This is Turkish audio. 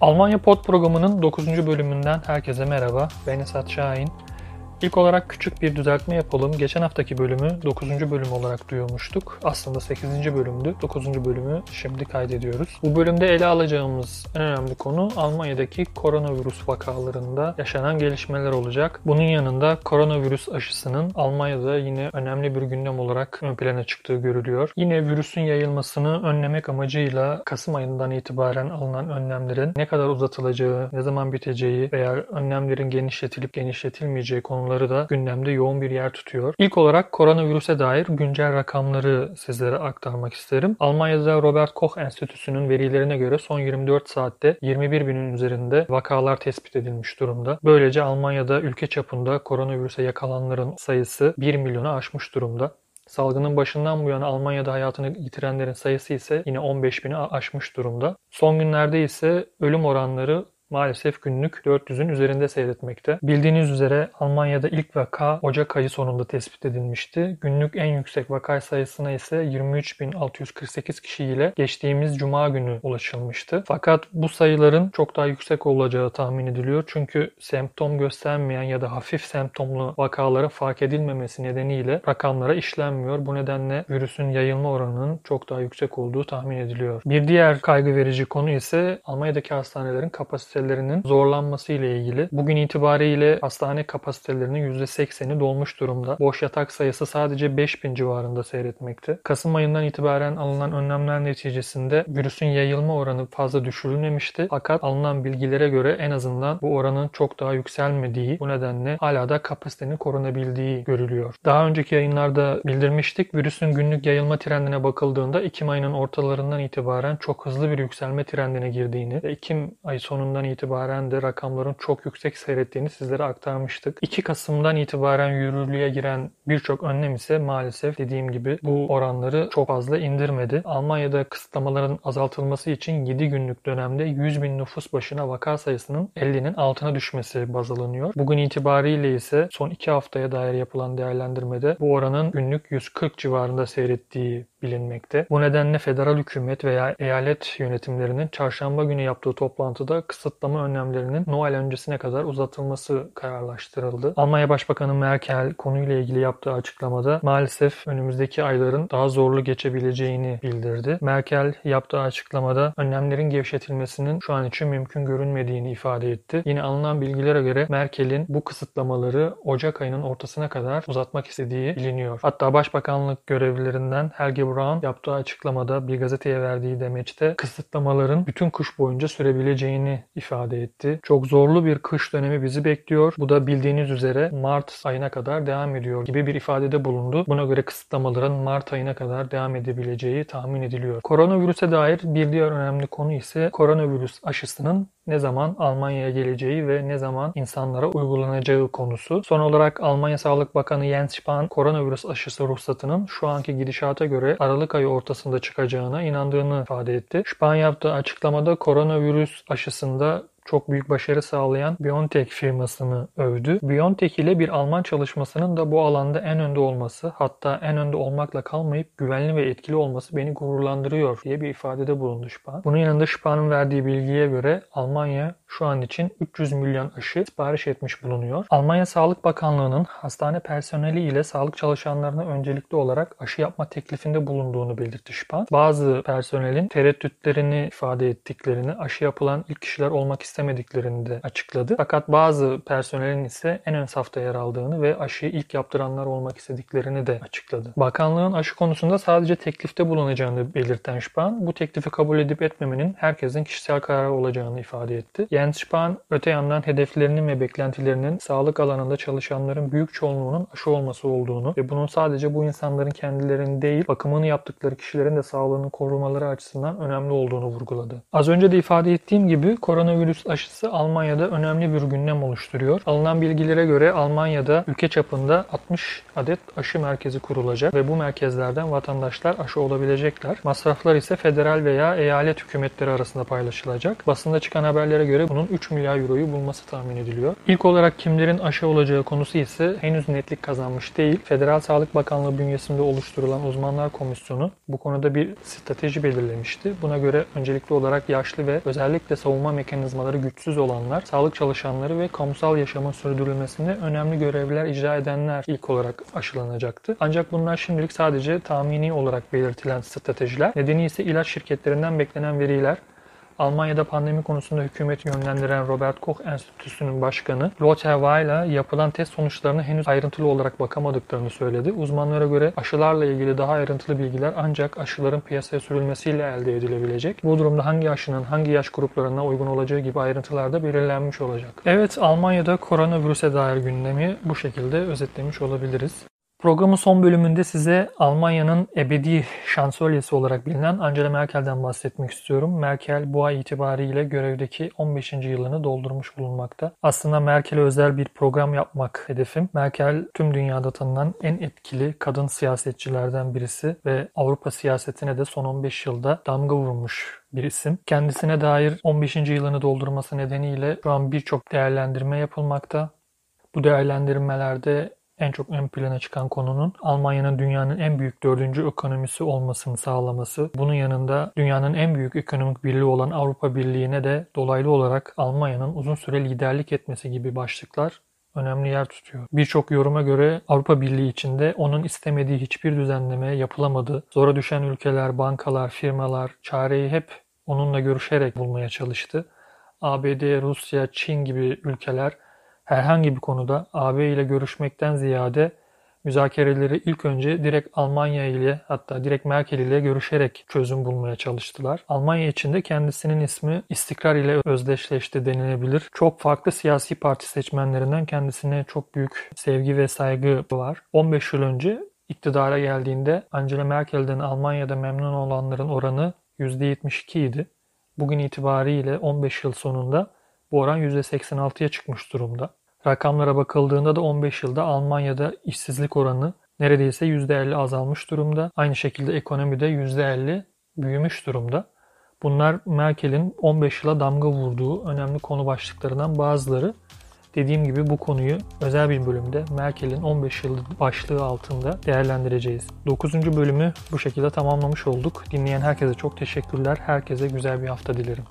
Almanya Pod programının 9. bölümünden herkese merhaba. Ben Esat Şahin. İlk olarak küçük bir düzeltme yapalım. Geçen haftaki bölümü 9. bölüm olarak duyurmuştuk. Aslında 8. bölümdü. 9. bölümü şimdi kaydediyoruz. Bu bölümde ele alacağımız en önemli konu Almanya'daki koronavirüs vakalarında yaşanan gelişmeler olacak. Bunun yanında koronavirüs aşısının Almanya'da yine önemli bir gündem olarak ön plana çıktığı görülüyor. Yine virüsün yayılmasını önlemek amacıyla Kasım ayından itibaren alınan önlemlerin ne kadar uzatılacağı, ne zaman biteceği veya önlemlerin genişletilip genişletilmeyeceği konuları konuları da gündemde yoğun bir yer tutuyor. İlk olarak koronavirüse dair güncel rakamları sizlere aktarmak isterim. Almanya'da Robert Koch Enstitüsü'nün verilerine göre son 24 saatte 21 binin üzerinde vakalar tespit edilmiş durumda. Böylece Almanya'da ülke çapında koronavirüse yakalananların sayısı 1 milyonu aşmış durumda. Salgının başından bu yana Almanya'da hayatını yitirenlerin sayısı ise yine 15 bini aşmış durumda. Son günlerde ise ölüm oranları maalesef günlük 400'ün üzerinde seyretmekte. Bildiğiniz üzere Almanya'da ilk vaka Ocak ayı sonunda tespit edilmişti. Günlük en yüksek vaka sayısına ise 23.648 kişi ile geçtiğimiz cuma günü ulaşılmıştı. Fakat bu sayıların çok daha yüksek olacağı tahmin ediliyor. Çünkü semptom göstermeyen ya da hafif semptomlu vakaların fark edilmemesi nedeniyle rakamlara işlenmiyor. Bu nedenle virüsün yayılma oranının çok daha yüksek olduğu tahmin ediliyor. Bir diğer kaygı verici konu ise Almanya'daki hastanelerin kapasitesi kapasitelerinin zorlanması ile ilgili. Bugün itibariyle hastane kapasitelerinin %80'i dolmuş durumda. Boş yatak sayısı sadece 5000 civarında seyretmekte. Kasım ayından itibaren alınan önlemler neticesinde virüsün yayılma oranı fazla düşürülmemişti. Fakat alınan bilgilere göre en azından bu oranın çok daha yükselmediği, bu nedenle hala da kapasitenin korunabildiği görülüyor. Daha önceki yayınlarda bildirmiştik. Virüsün günlük yayılma trendine bakıldığında Ekim ayının ortalarından itibaren çok hızlı bir yükselme trendine girdiğini ve Ekim ay sonundan itibaren de rakamların çok yüksek seyrettiğini sizlere aktarmıştık. 2 Kasım'dan itibaren yürürlüğe giren birçok önlem ise maalesef dediğim gibi bu oranları çok fazla indirmedi. Almanya'da kısıtlamaların azaltılması için 7 günlük dönemde 100 bin nüfus başına vaka sayısının 50'nin altına düşmesi baz alınıyor. Bugün itibariyle ise son 2 haftaya dair yapılan değerlendirmede bu oranın günlük 140 civarında seyrettiği bilinmekte. Bu nedenle federal hükümet veya eyalet yönetimlerinin çarşamba günü yaptığı toplantıda kısıtlama önlemlerinin Noel öncesine kadar uzatılması kararlaştırıldı. Almanya Başbakanı Merkel konuyla ilgili yaptığı açıklamada maalesef önümüzdeki ayların daha zorlu geçebileceğini bildirdi. Merkel yaptığı açıklamada önlemlerin gevşetilmesinin şu an için mümkün görünmediğini ifade etti. Yine alınan bilgilere göre Merkel'in bu kısıtlamaları Ocak ayının ortasına kadar uzatmak istediği biliniyor. Hatta Başbakanlık görevlilerinden Helge Brown yaptığı açıklamada bir gazeteye verdiği demeçte kısıtlamaların bütün kış boyunca sürebileceğini ifade etti. Çok zorlu bir kış dönemi bizi bekliyor. Bu da bildiğiniz üzere Mart ayına kadar devam ediyor gibi bir ifadede bulundu. Buna göre kısıtlamaların Mart ayına kadar devam edebileceği tahmin ediliyor. Koronavirüse dair bir diğer önemli konu ise koronavirüs aşısının ne zaman Almanya'ya geleceği ve ne zaman insanlara uygulanacağı konusu. Son olarak Almanya Sağlık Bakanı Jens Spahn koronavirüs aşısı ruhsatının şu anki gidişata göre Aralık ayı ortasında çıkacağına inandığını ifade etti. Spahn yaptığı açıklamada koronavirüs aşısında çok büyük başarı sağlayan BioNTech firmasını övdü. BioNTech ile bir Alman çalışmasının da bu alanda en önde olması, hatta en önde olmakla kalmayıp güvenli ve etkili olması beni gururlandırıyor diye bir ifadede bulundu Spahn. Bunun yanında Spahn'ın verdiği bilgiye göre Almanya şu an için 300 milyon aşı sipariş etmiş bulunuyor. Almanya Sağlık Bakanlığı'nın hastane personeli ile sağlık çalışanlarına öncelikli olarak aşı yapma teklifinde bulunduğunu belirtti Spahn. Bazı personelin tereddütlerini ifade ettiklerini, aşı yapılan ilk kişiler olmak istemediklerini de açıkladı. Fakat bazı personelin ise en ön safta yer aldığını ve aşıyı ilk yaptıranlar olmak istediklerini de açıkladı. Bakanlığın aşı konusunda sadece teklifte bulunacağını belirten Spahn, bu teklifi kabul edip etmemenin herkesin kişisel kararı olacağını ifade etti. Jens Spahn öte yandan hedeflerinin ve beklentilerinin sağlık alanında çalışanların büyük çoğunluğunun aşı olması olduğunu ve bunun sadece bu insanların kendilerinin değil bakımını yaptıkları kişilerin de sağlığını korumaları açısından önemli olduğunu vurguladı. Az önce de ifade ettiğim gibi koronavirüs koronavirüs aşısı Almanya'da önemli bir gündem oluşturuyor. Alınan bilgilere göre Almanya'da ülke çapında 60 adet aşı merkezi kurulacak ve bu merkezlerden vatandaşlar aşı olabilecekler. Masraflar ise federal veya eyalet hükümetleri arasında paylaşılacak. Basında çıkan haberlere göre bunun 3 milyar euroyu bulması tahmin ediliyor. İlk olarak kimlerin aşı olacağı konusu ise henüz netlik kazanmış değil. Federal Sağlık Bakanlığı bünyesinde oluşturulan uzmanlar komisyonu bu konuda bir strateji belirlemişti. Buna göre öncelikli olarak yaşlı ve özellikle savunma mekanizmaları güçsüz olanlar, sağlık çalışanları ve kamusal yaşamın sürdürülmesinde önemli görevler icra edenler ilk olarak aşılanacaktı. Ancak bunlar şimdilik sadece tahmini olarak belirtilen stratejiler. Nedeni ise ilaç şirketlerinden beklenen veriler, Almanya'da pandemi konusunda hükümeti yönlendiren Robert Koch Enstitüsü'nün başkanı Lothar Weiler yapılan test sonuçlarını henüz ayrıntılı olarak bakamadıklarını söyledi. Uzmanlara göre aşılarla ilgili daha ayrıntılı bilgiler ancak aşıların piyasaya sürülmesiyle elde edilebilecek. Bu durumda hangi aşının hangi yaş gruplarına uygun olacağı gibi ayrıntılar da belirlenmiş olacak. Evet Almanya'da koronavirüse dair gündemi bu şekilde özetlemiş olabiliriz. Programın son bölümünde size Almanya'nın ebedi şansölyesi olarak bilinen Angela Merkel'den bahsetmek istiyorum. Merkel bu ay itibariyle görevdeki 15. yılını doldurmuş bulunmakta. Aslında Merkel'e özel bir program yapmak hedefim. Merkel tüm dünyada tanınan en etkili kadın siyasetçilerden birisi ve Avrupa siyasetine de son 15 yılda damga vurmuş bir isim. Kendisine dair 15. yılını doldurması nedeniyle şu an birçok değerlendirme yapılmakta. Bu değerlendirmelerde en çok ön plana çıkan konunun Almanya'nın dünyanın en büyük dördüncü ekonomisi olmasını sağlaması. Bunun yanında dünyanın en büyük ekonomik birliği olan Avrupa Birliği'ne de dolaylı olarak Almanya'nın uzun süre liderlik etmesi gibi başlıklar önemli yer tutuyor. Birçok yoruma göre Avrupa Birliği içinde onun istemediği hiçbir düzenleme yapılamadı. Zora düşen ülkeler, bankalar, firmalar çareyi hep onunla görüşerek bulmaya çalıştı. ABD, Rusya, Çin gibi ülkeler herhangi bir konuda AB ile görüşmekten ziyade müzakereleri ilk önce direkt Almanya ile hatta direkt Merkel ile görüşerek çözüm bulmaya çalıştılar. Almanya içinde kendisinin ismi istikrar ile özdeşleşti denilebilir. Çok farklı siyasi parti seçmenlerinden kendisine çok büyük sevgi ve saygı var. 15 yıl önce iktidara geldiğinde Angela Merkel'den Almanya'da memnun olanların oranı %72 idi. Bugün itibariyle 15 yıl sonunda bu oran %86'ya çıkmış durumda. Rakamlara bakıldığında da 15 yılda Almanya'da işsizlik oranı neredeyse %50 azalmış durumda. Aynı şekilde ekonomide %50 büyümüş durumda. Bunlar Merkel'in 15 yıla damga vurduğu önemli konu başlıklarından bazıları. Dediğim gibi bu konuyu özel bir bölümde Merkel'in 15 yıl başlığı altında değerlendireceğiz. 9. bölümü bu şekilde tamamlamış olduk. Dinleyen herkese çok teşekkürler. Herkese güzel bir hafta dilerim.